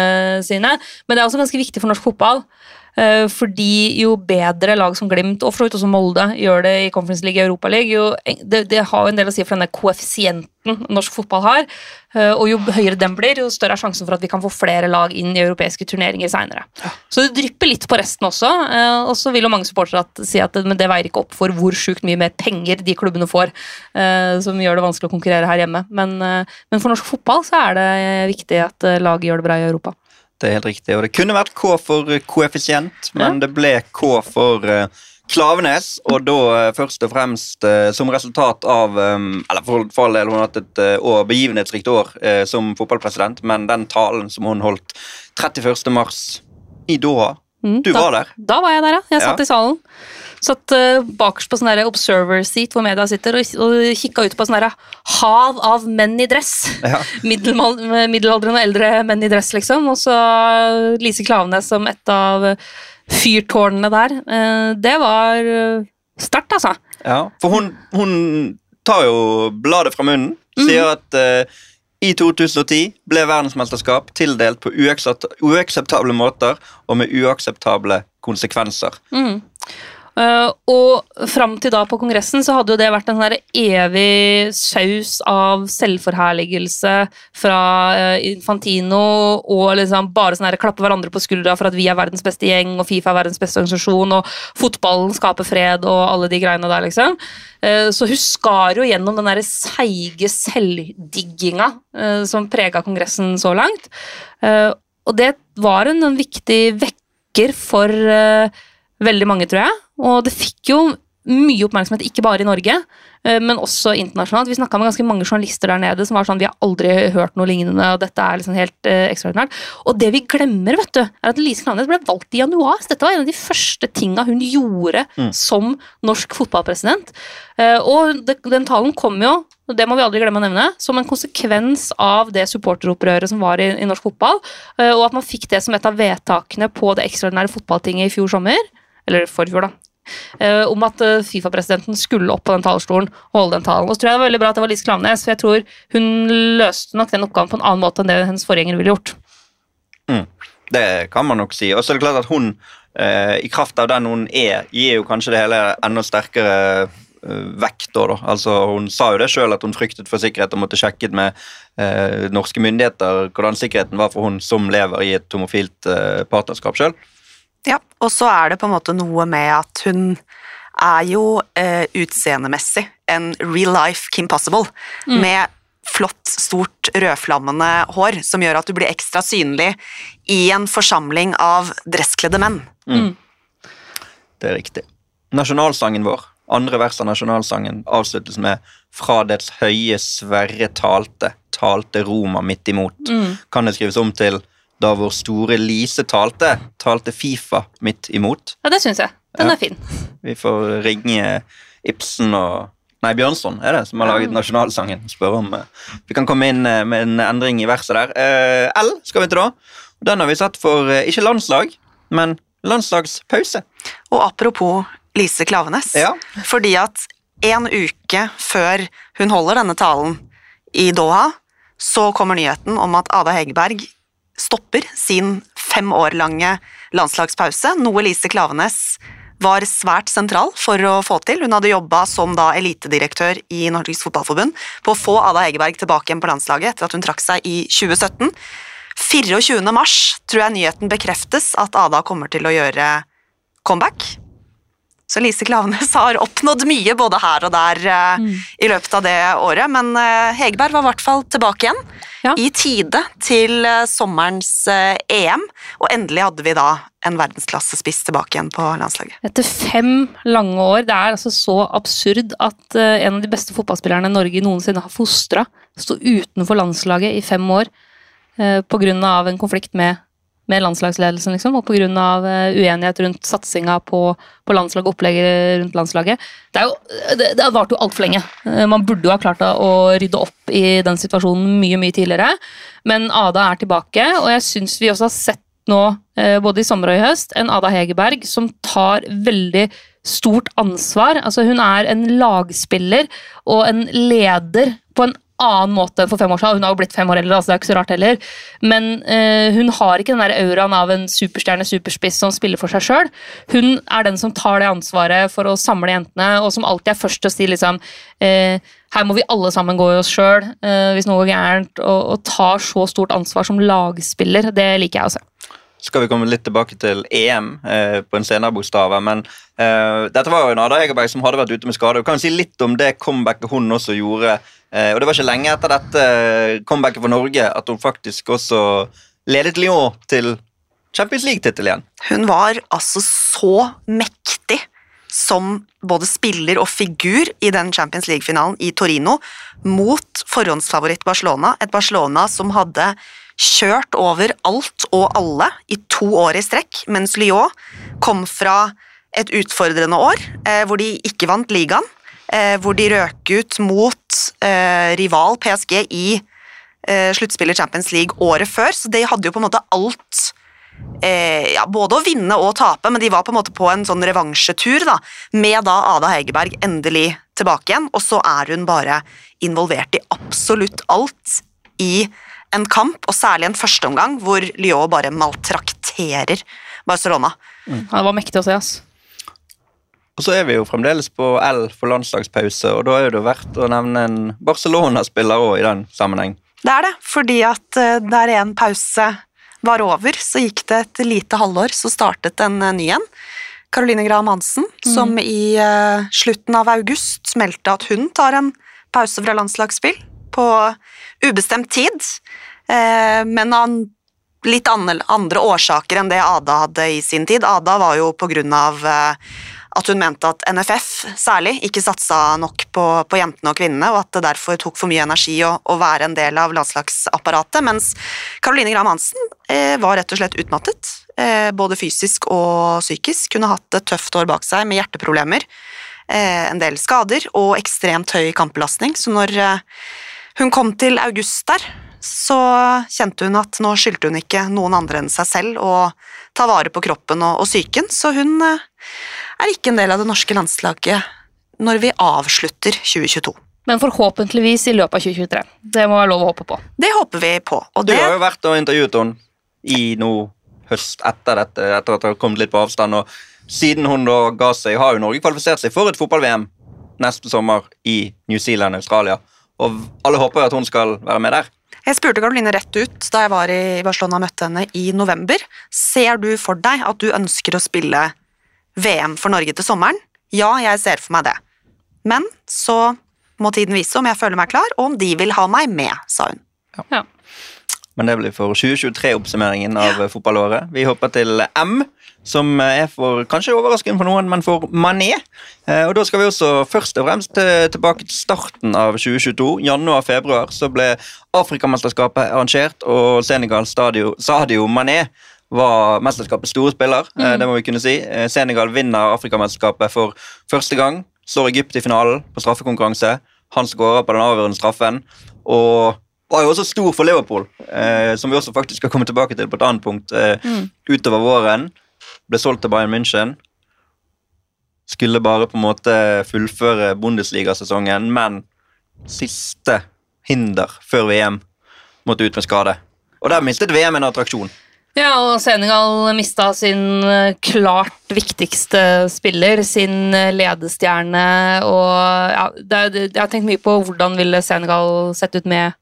sine, men det er også ganske viktig for norsk fotball. Eh, Fordi jo bedre lag som Glimt, og vidt også Molde, gjør det i Conference League og Europa League, jo, det, det har jo en del å si for denne koeffisienten norsk fotball har. Eh, Og jo høyere den blir, jo større er sjansen for at vi kan få flere lag inn i europeiske turneringer seinere. Så det drypper litt på resten også. eh, Og så vil jo mange supportere si at men det veier ikke opp for hvor sjukt mye mer penger de klubbene får, som gjør det vanskelig å konkurrere her hjemme. Men, men for norsk fotball så er det viktig at laget gjør det bra i Europa. Det er helt riktig. Og det kunne vært K for eh, koeffisient, men det ble K for uh, Klavenes, og da uh, først og fremst uh, som resultat av um, Eller for, for all del, hun har hatt et eh, år, begivenhetsrikt år eh, som fotballpresident, men den talen som hun holdt 31. mars i Doha Mm, Du da, var der. Da var jeg der, ja. Jeg satt Ja. i salen. Satt uh, bakerst på sånn observer seat hvor media sitter, og, og kikka ut på sånn hav av menn i dress. Ja. Middelaldrende og eldre menn i dress, liksom. Og så Lise Klavenes som et av fyrtårnene der. Eh, det var uh, sterkt, altså. Ja, for hun, hun tar jo bladet fra munnen, sier at uh, i 2010 ble verdensmesterskap tildelt på uakseptable måter og med uakseptable konsekvenser. Mm. Eh, og fram til da på kongressen så hadde jo det vært en sånn evig saus av selvforherligelse fra eh, Infantino og liksom bare sånn klappe hverandre på skuldra for at vi er verdens beste gjeng og Fifa er verdens beste organisasjon og fotballen skaper fred og alle de greiene der, liksom. Eh, så hun skar jo gjennom den der seige selvdigginga som prega kongressen så langt. Og det var en, en viktig vekker for veldig mange, tror jeg. Og det fikk jo mye oppmerksomhet, ikke bare i Norge, eh, men også internasjonalt. Vi snakka med ganske mange journalister der nede som var sånn Vi har aldri hørt noe lignende, og dette er liksom helt eh, ekstraordinært. Og det vi glemmer, vet du, er at Lise Klaveness ble valgt i januar. Så dette var en av de første tinga hun gjorde som norsk fotballpresident. Eh, og det, den talen kom jo, og det må vi aldri glemme å nevne, som en konsekvens av det supporteropprøret som var i, i norsk fotball, eh, og at man fikk det som et av vedtakene på det ekstraordinære fotballtinget i fjor sommer, eller forfjor, da. Eh, om at eh, Fifa-presidenten skulle opp på den talerstolen og holde den talen. Og så tror jeg det var veldig bra at det var Lise Klaveness, for jeg tror hun løste nok den oppgaven på en annen måte enn det hennes forgjenger ville gjort. Det kan man nok si. Og så er det klart at hun, eh, i kraft av den hun er, gir jo kanskje det hele enda sterkere vekt. Da, da. Altså, hun sa jo det sjøl at hun fryktet for sikkerhet og måtte sjekke med eh, norske myndigheter hvordan sikkerheten var for hun som lever i et homofilt eh, partnerskap sjøl. Ja, og så er det på en måte noe med at hun er jo eh, utseendemessig en real life Kim Possible, med flott, stort, rødflammende hår, som gjør at du blir ekstra synlig i en forsamling av dresskledde menn. Det er riktig. Nasjonalsangen vår, andre vers av nasjonalsangen, avsluttes med Fra dets høye Sverre talte, talte Roma midt imot. Kan det skrives om til Da vår store Lise talte, talte Fifa midt imot. Ja, det syns jeg. Den Ja. er fin. Vi får ringe Ibsen og Nei, Bjørnson er det som har laget nasjonalsangen. Spørre om eh, vi kan komme inn eh, med en endring i verset der. Uh, L skal vi til da. Den har vi satt for ikke landslag, men landslagspause. Og apropos Lise Klavenes, Ja. fordi at en uke før hun holder denne talen i Doha, så kommer nyheten om at Ada Hegerberg stopper sin fem år lange landslagspause, noe Lise Klavenes var svært sentral for å få til. Hun hadde jobba som da elitedirektør i Norges Fotballforbund på å få Ada Hegerberg tilbake igjen på landslaget etter at hun trakk seg i 2017. 24. mars tror jeg nyheten bekreftes at Ada kommer til å gjøre comeback. Så Lise Klaveness har oppnådd mye både her og der eh, i løpet av det året, men eh, Hegerberg var i hvert fall tilbake igjen Ja. i tide til eh, sommerens eh, EM, og endelig hadde vi da en verdensklassespiss tilbake igjen på landslaget. Etter fem lange år, det er altså så absurd at eh, en av de beste fotballspillerne Norge noensinne har fostra, sto utenfor landslaget i fem år uh, pga. en konflikt med, med landslagsledelsen, liksom, og pga. Uh, uenighet rundt satsinga på, på landslaget, opplegget rundt landslaget. Det, er jo, det, det har vart jo altfor lenge. Eh, man burde jo ha klart å rydde opp i den situasjonen mye, mye tidligere. Men Ada er tilbake, og jeg syns vi også har sett nå, eh, både i sommer og i høst, en Ada Hegerberg som tar veldig stort ansvar. Altså, hun er en lagspiller og en leder på en annen måte enn for fem år siden. Hun har jo blitt fem år eldre, altså det er ikke så rart heller. Men eh, hun har ikke den der auraen av en superstjerne, superspiss som spiller for seg sjøl. Hun er den som tar det ansvaret for å samle jentene, og som alltid er først til å si liksom eh, her må vi alle sammen gå i oss sjøl eh, hvis noe går gærent, og, og tar så stort ansvar som lagspiller. Det liker jeg å se. skal vi komme litt tilbake til EM eh, på en senere bokstav. Men eh, dette var jo en Ada Hegerberg som hadde vært ute med skade. Vi kan si litt om det comebacket hun også gjorde. Eh, og Det var ikke lenge etter dette eh, comebacket for Norge at hun faktisk også ledet Lyon til Champions League-tittel igjen. Hun var altså så mektig som både spiller og figur i den Champions League-finalen i Torino mot forhåndsfavoritt Barcelona. Et Barcelona som hadde kjørt over alt og alle i to år i strekk, mens Lyon kom fra et utfordrende år eh, hvor de ikke vant ligaen, hvor de røk ut mot eh, rival PSG i eh, sluttspillet Champions League året før, så de hadde jo på en måte alt eh, ja, både å vinne og tape, men de var på en måte på en sånn revansjetur, da, med da Ada Hegerberg endelig tilbake igjen, og så er hun bare involvert i absolutt alt i en kamp, og særlig en førsteomgang hvor Lyon bare maltrakterer Barcelona. Ja, det var mektig å se, ass. Og så er vi jo fremdeles på L for landslagspause, og da er det verdt å nevne en Barcelona-spiller òg i den sammenheng. Det er det, fordi at eh, der en pause var over, så gikk det et lite halvår, så startet en eh, ny en. Caroline Graham Hansen, som i eh, slutten av august meldte at hun tar en pause fra landslagsspill på ubestemt tid, eh, men av litt andre, andre årsaker enn det Ada hadde i sin tid. Ada var jo på grunn av at hun mente at NFF særlig ikke satsa nok på, på jentene og kvinnene, og at det derfor tok for mye energi å, å være en del av landslagsapparatet, mens Caroline Graham Hansen eh, var rett og slett utmattet, eh, både fysisk og psykisk. Har hatt et tøft år bak seg med hjerteproblemer, eh, en del skader og ekstremt høy kampbelastning, så når eh, hun kom til august der, så kjente hun at nå skyldte hun ikke noen andre enn seg selv å ta vare på kroppen og, og psyken, så hun eh, er ikke en del av det norske landslaget når vi avslutter 2022. Men forhåpentligvis i løpet av 2023. Det må være lov å håpe på. Det håper vi på, og Du det har jo vært og intervjuet henne i nå høst etter dette, etter at det har kommet litt på avstand. og Siden hun da ga seg, har jo Norge kvalifisert seg for et fotball-VM neste sommer i New Zealand, Australia. Og alle håper jo at hun skal være med der. Jeg spurte Karoline rett ut da jeg var i Barcelona og møtte henne i november. Ser du for deg at du ønsker å spille VM for Norge til sommeren? Ja, jeg ser for meg det. Men så må tiden vise om jeg føler meg klar, og om de vil ha meg med, sa hun. Ja. Men det blir for 2023-oppsummeringen av fotballåret. Vi hopper til M, som er for kanskje overraskende for noen, men for Mané. Eh, Og Da skal vi også først og fremst tilbake til starten av 2022. Januar-februar så ble Afrikamesterskapet arrangert, og Senegal Stadio, Sadio Mané var mesterskapets store spiller. Mm. Det må vi kunne si. Eh, Senegal vinner Afrikamesterskapet for første gang. Slår Egypt i finalen på straffekonkurranse. Han skårer på den avgjørende straffen. Og var jo også stor for Liverpool, eh, som vi også faktisk skal komme tilbake til på et annet punkt eh, utover våren. Ble solgt til Bayern München. Skulle bare på en måte fullføre Bundesliga-sesongen, men siste hinder før VM måtte ut med skade. Og der mistet VM en attraksjon. Ja, og Senegal mista sin eh, klart viktigste spiller, sin eh, ledestjerne, og ja, det, Jeg har tenkt mye på hvordan ville Senegal sett ut med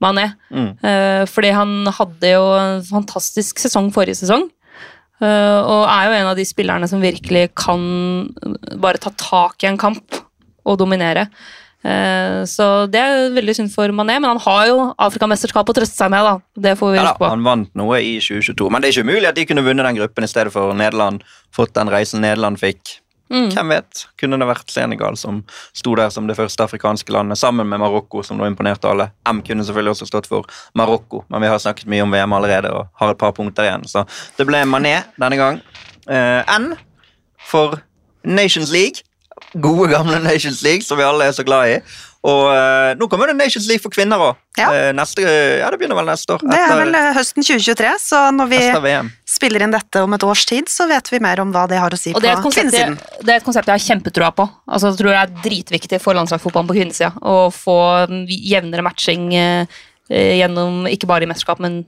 Mané. Mm. Eh, fordi han hadde jo en fantastisk sesong forrige sesong. Eh, og er jo en av de spillerne som virkelig kan bare ta tak i en kamp og dominere. Eh, så det er veldig synd for Mané, men han har jo Afrikamesterskap å trøste seg med. da. Det får vi Ja da, på. han vant noe i 2022, men det er ikke umulig at de kunne vunnet den gruppen i stedet for Nederland. Fått den reisen Nederland fikk. Mm. Hvem vet? Kunne det vært Senegal som sto der som det første afrikanske landet, sammen med Marokko, som nå imponerte alle. M kunne selvfølgelig også stått for Marokko, men vi har snakket mye om VM allerede og har et par punkter igjen. Så det ble Mané denne gang. Eh, N for Nations League. Gode, gamle Nations League, som vi alle er så glad i. Og eh, nå kommer det Nations League for kvinner òg. Ja. neste, ja, det begynner vel neste år. Det er vel eh, høsten 2023, så når vi spiller inn dette om et års tid, så vet vi mer om hva det har å si på kvinnesiden. det er et konsept jeg har kjempetroa på. Altså, jeg tror det er dritviktig for landslagsfotballen på kvinnesida å få jevnere matching eh, eh, gjennom ikke bare i mesterskap, men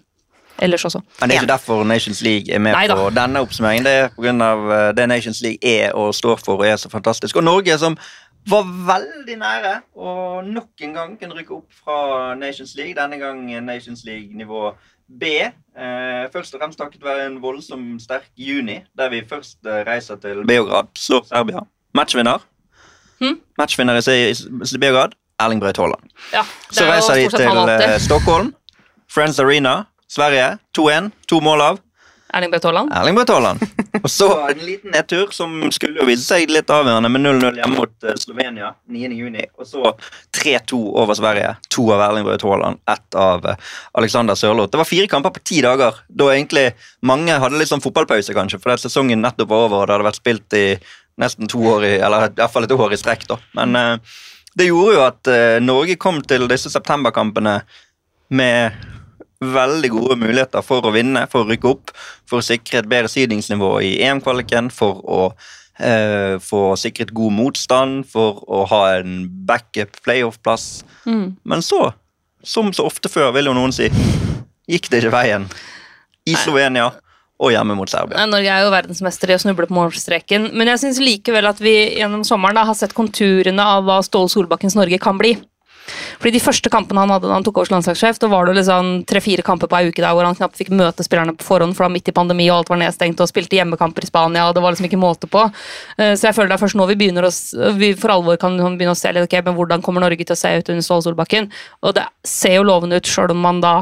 ellers også. Men det er ikke derfor Nations League er med Neida. på denne oppsummeringen. Det er pga. det Nations League er og står for og er så fantastisk. Og Norge, som var veldig nære og nok en gang kunne rykke opp fra Nations League, denne gang Nations League nivå B. Eh, først og fremst takket være en voldsom sterk juni, der vi først eh, reiser til Beograd, så Serbia. Matchvinner. Hmm? Matchvinner i, Beograd, Erling Braut Haaland. Ja, Så er reiser de til eh, Stockholm, Friends Arena, Sverige. 2-1, to mål av. Erling Braut Haaland. Erling Braut Haaland. Og så en liten nedtur som skulle jo vise seg litt avgjørende med 0-0 hjemme mot Slovenia Slovenia 9.6. Og så 3-2 over Sverige. To av Erling Braut Haaland, ett av eh, Alexander Sørloth. Det var fire kamper på ti dager. Da egentlig mange hadde litt sånn fotballpause, kanskje, fordi sesongen nettopp var over, og det hadde vært spilt i nesten to år i, eller i hvert fall et år i strekk. da. Men eh, det gjorde jo at eh, Norge kom til disse septemberkampene med veldig gode muligheter for å vinne, for å rykke opp, for å sikre et bedre seedingsnivå i EM-kvaliken, for å eh, få sikret god motstand, for å ha en backup playoff-plass. Mm. Men så, som så ofte før, vil jo noen si, gikk det ikke veien i Slovenia og hjemme mot Serbia. Norge er jo verdensmester i å snuble på målstreken, men jeg syns likevel at vi gjennom sommeren da, har sett konturene av hva Ståle Solbakkens Norge kan bli. Fordi De første kampene han hadde da han tok over som landslagssjef, da var det liksom tre-fire kamper på ei uke der hvor han knapt fikk møte spillerne på forhånd, for da midt i pandemi og alt var nedstengt, og spilte hjemmekamper i Spania, og det var liksom ikke måte på. Eh, Så jeg føler det er først nå vi begynner å, vi for alvor kan begynne å se litt, ok, men hvordan kommer Norge til å se ut under Ståle Solbakken? Og det ser jo lovende ut, sjøl om man da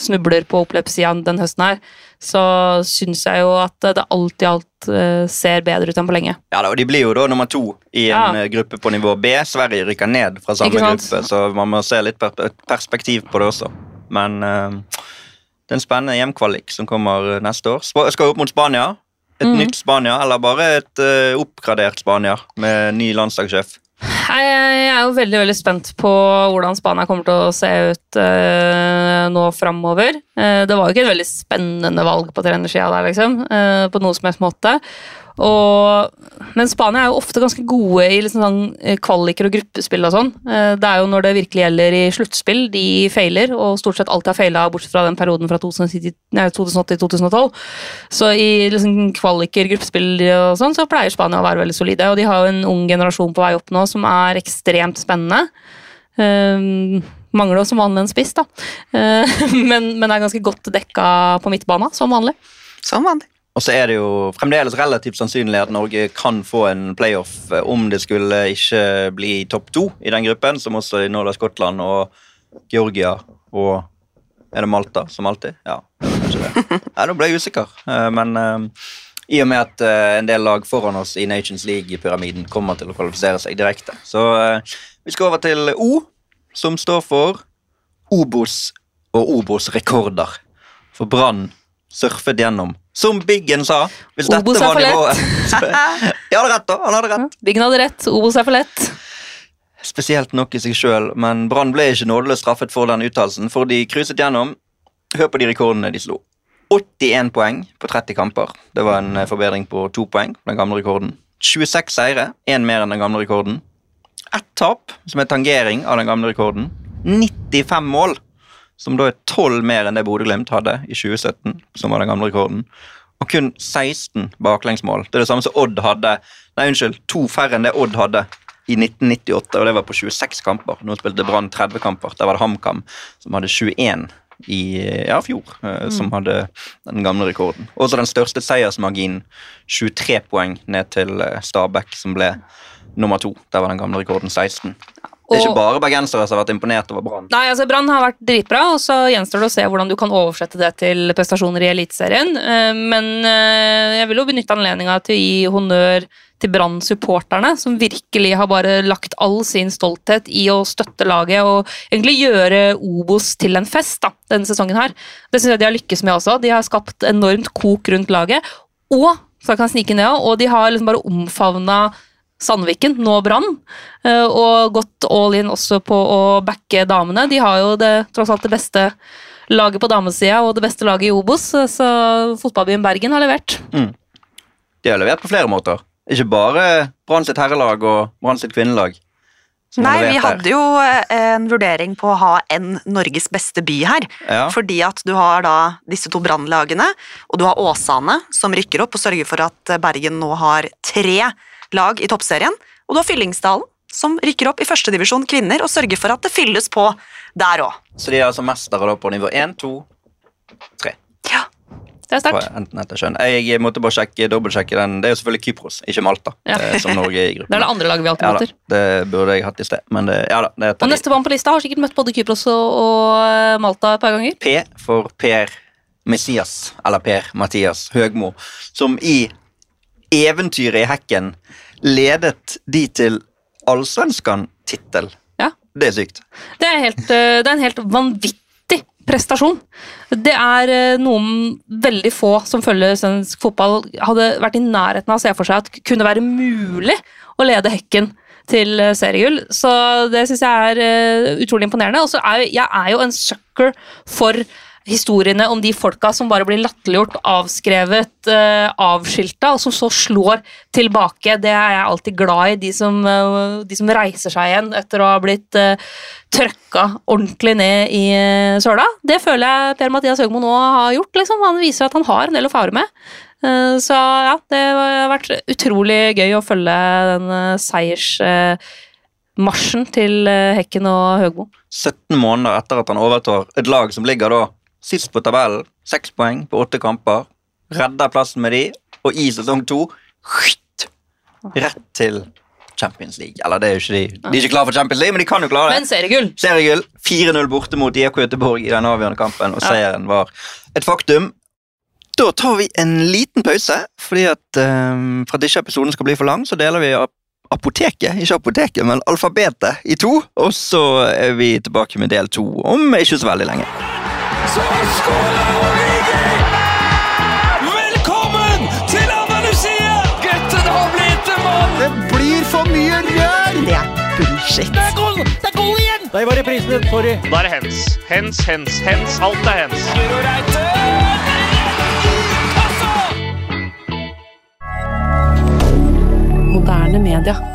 snubler på oppløpssida den høsten her, så syns jeg jo at det alt i alt eh, ser bedre ut enn på lenge. Ja da, og De blir jo da nummer to i en Ja. eh, gruppe på nivå B. Sverige rykker ned fra samme gruppe, så man må se litt perspektiv på det også. Men uh, det er en spennende hjemkvalik som kommer eh, neste år. Sp skal opp mot Spania. Et mm. nytt Spania, eller bare et uh, oppgradert Spania med ny landslagssjef. Jeg er jo veldig veldig spent på hvordan Spania kommer til å se ut eh, nå framover. Eh, det var jo ikke et veldig spennende valg på trenersida der, liksom, eh, på noe som helst måte. Og, men Spania er jo ofte ganske gode i liksom sånn eh, kvaliker og gruppespill og sånn. Eh, det er jo når det virkelig gjelder i sluttspill de feiler, og stort sett alltid har feila, bortsett fra den perioden fra 2008-2012. Så i liksom kvaliker, gruppespill og sånn, så pleier Spania å være veldig solide. Og de har jo en ung generasjon på vei opp nå som er ekstremt spennende. Um, mangler jo som vanlig en spiss, da. Uh, men, men er ganske godt dekka på midtbana, som vanlig. Som vanlig. Og så er det jo fremdeles relativt sannsynlig at Norge kan få en playoff eh, om det skulle ikke bli topp to i den gruppen, som også inneholder Skottland og Georgia og Er det Malta, som alltid? Ja, kanskje det. Ja, Nå ble jeg usikker, eh, men eh, i og med at en del lag foran oss i Nations League-pyramiden kommer til å kvalifisere seg direkte. Så vi skal over til O, som står for Obos og Obos-rekorder. For Brann surfet gjennom. Som Biggen sa. Hvis dette Obos er var nivået Jeg hadde rett, da. Han hadde rett. Byggen hadde rett, Obos er for lett. Spesielt nok i seg sjøl, men Brann ble ikke nådeløst straffet for den uttalelsen, for de cruiset gjennom. Hør på de rekordene de slo. 81 poeng på 30 kamper. Det var en eh, forbedring på to poeng på den gamle rekorden. 26 seire, én mer enn den gamle rekorden. Ett tap, som er tangering av den gamle rekorden. 95 mål, som da er tolv mer enn det Bodø-Glimt hadde i 2017, som var den gamle rekorden. Og kun 16 baklengsmål. Det er det samme som Odd hadde Nei, unnskyld, to færre enn det Odd hadde i 1998, og det var på 26 kamper. Nå spilte Brann 30 kamper. Der var det HamKam som hadde 21 i ja, fjor, eh, som hadde den gamle rekorden. Også den største seiersmarginen, 23 poeng ned til eh, Stabæk, som ble nummer to. Der var den gamle rekorden 16. Det er ikke bare bergensere som har vært imponert over Brann. Nei, altså Brann har vært dritbra, og så gjenstår det å se hvordan du kan oversette det til prestasjoner i Eliteserien. Eh, Men eh, jeg vil jo benytte anledninga til å gi honnør til Brann-supporterne, som virkelig har bare lagt all sin stolthet i å støtte laget og egentlig gjøre Obos til en fest da, denne sesongen her. Det syns jeg de har lykkes med også. De har skapt enormt kok rundt laget. Og så kan jeg snike ned, og de har liksom bare omfavna Sandviken, nå Brann, eh, og gått all in også på å backe damene. De har jo det, tross alt det beste laget på damesida og det beste laget i Obos, så- så fotballbyen Bergen har levert. De har levert på flere måter. Ikke bare Brann sitt herrelag og Brann sitt kvinnelag. Nei, vi hadde jo eh, en vurdering på å ha en Norges beste by her. Ja. Fordi at du har da disse to brannlagene, og du har Åsane som rykker opp og sørger for at Bergen nå har tre lag i toppserien. Og du har Fyllingsdalen som rykker opp i førstedivisjon kvinner og sørger for at det fylles på der òg. Så de er altså mestere på nivå 1, 2, 3. Ja. Det er sterkt. enten etter kjønn. Jeg måtte bare sjekke, dobbeltsjekke den. Det er jo selvfølgelig Kypros, ikke Malta, Ja. eh, som Norge er i gruppen. Det er det andre laget vi alltid ja, møter. det burde jeg hatt i sted, men det, ja da. Det Og neste mann på lista har sikkert møtt både Kypros og, og eh, Malta et par ganger. P for Per Messias, eller Per Mathias Høgmo, som i eventyret i hekken ledet de til Allsvenskan-tittel. Ja. Det er sykt. Det er, helt, eh, det er en helt vanvittig prestasjon. Det er eh, noen veldig få som følger svensk fotball, hadde vært i nærheten av å se for seg at kunne være mulig å lede hekken til eh, seriegull. Så det syns jeg er utrolig imponerende. Og så er jeg er jo en sucker for historiene om de folka som bare blir latterliggjort, avskrevet, uh, avskilta, og som så slår tilbake. Det er jeg alltid glad i. De som, uh, de som reiser seg igjen etter å ha blitt uh, trøkka ordentlig ned i uh, søla. Det føler jeg Per-Mathias Høgmo nå har gjort. Liksom. Han viser at han har en del å fare med. Eh, så ja, det har vært utrolig gøy å følge den seiersmarsjen til eh, Hekken og Høgmo. 17 måneder etter at han overtar et lag som ligger da sist på tabellen, seks poeng på åtte kamper, redder plassen med de, og i sesong to rett til Champions League. Eller det er jo ikke de. De er ikke klare for Champions League, men de kan jo klare det. Men seriegull! Seriegull 4-0 borte mot IK Göteborg i den avgjørende kampen, og seieren var et faktum. Da tar vi en liten pause, fordi at um, for at ikke episoden skal bli for lang, så deler vi ap- apoteket, ikke apoteket, men alfabetet i to, og så er vi tilbake med del to om ikke så veldig lenge. Så skåler Origi! Velkommen til Andalusia! Gutten har blitt en mann! Det blir for mye rør! Det er bullshit. Det er goal! Det er goal igjen! Der var reprisen din. Sorry. Da er det hens. Hens, hens, hens. Alt er hens. Altså! Moderne media.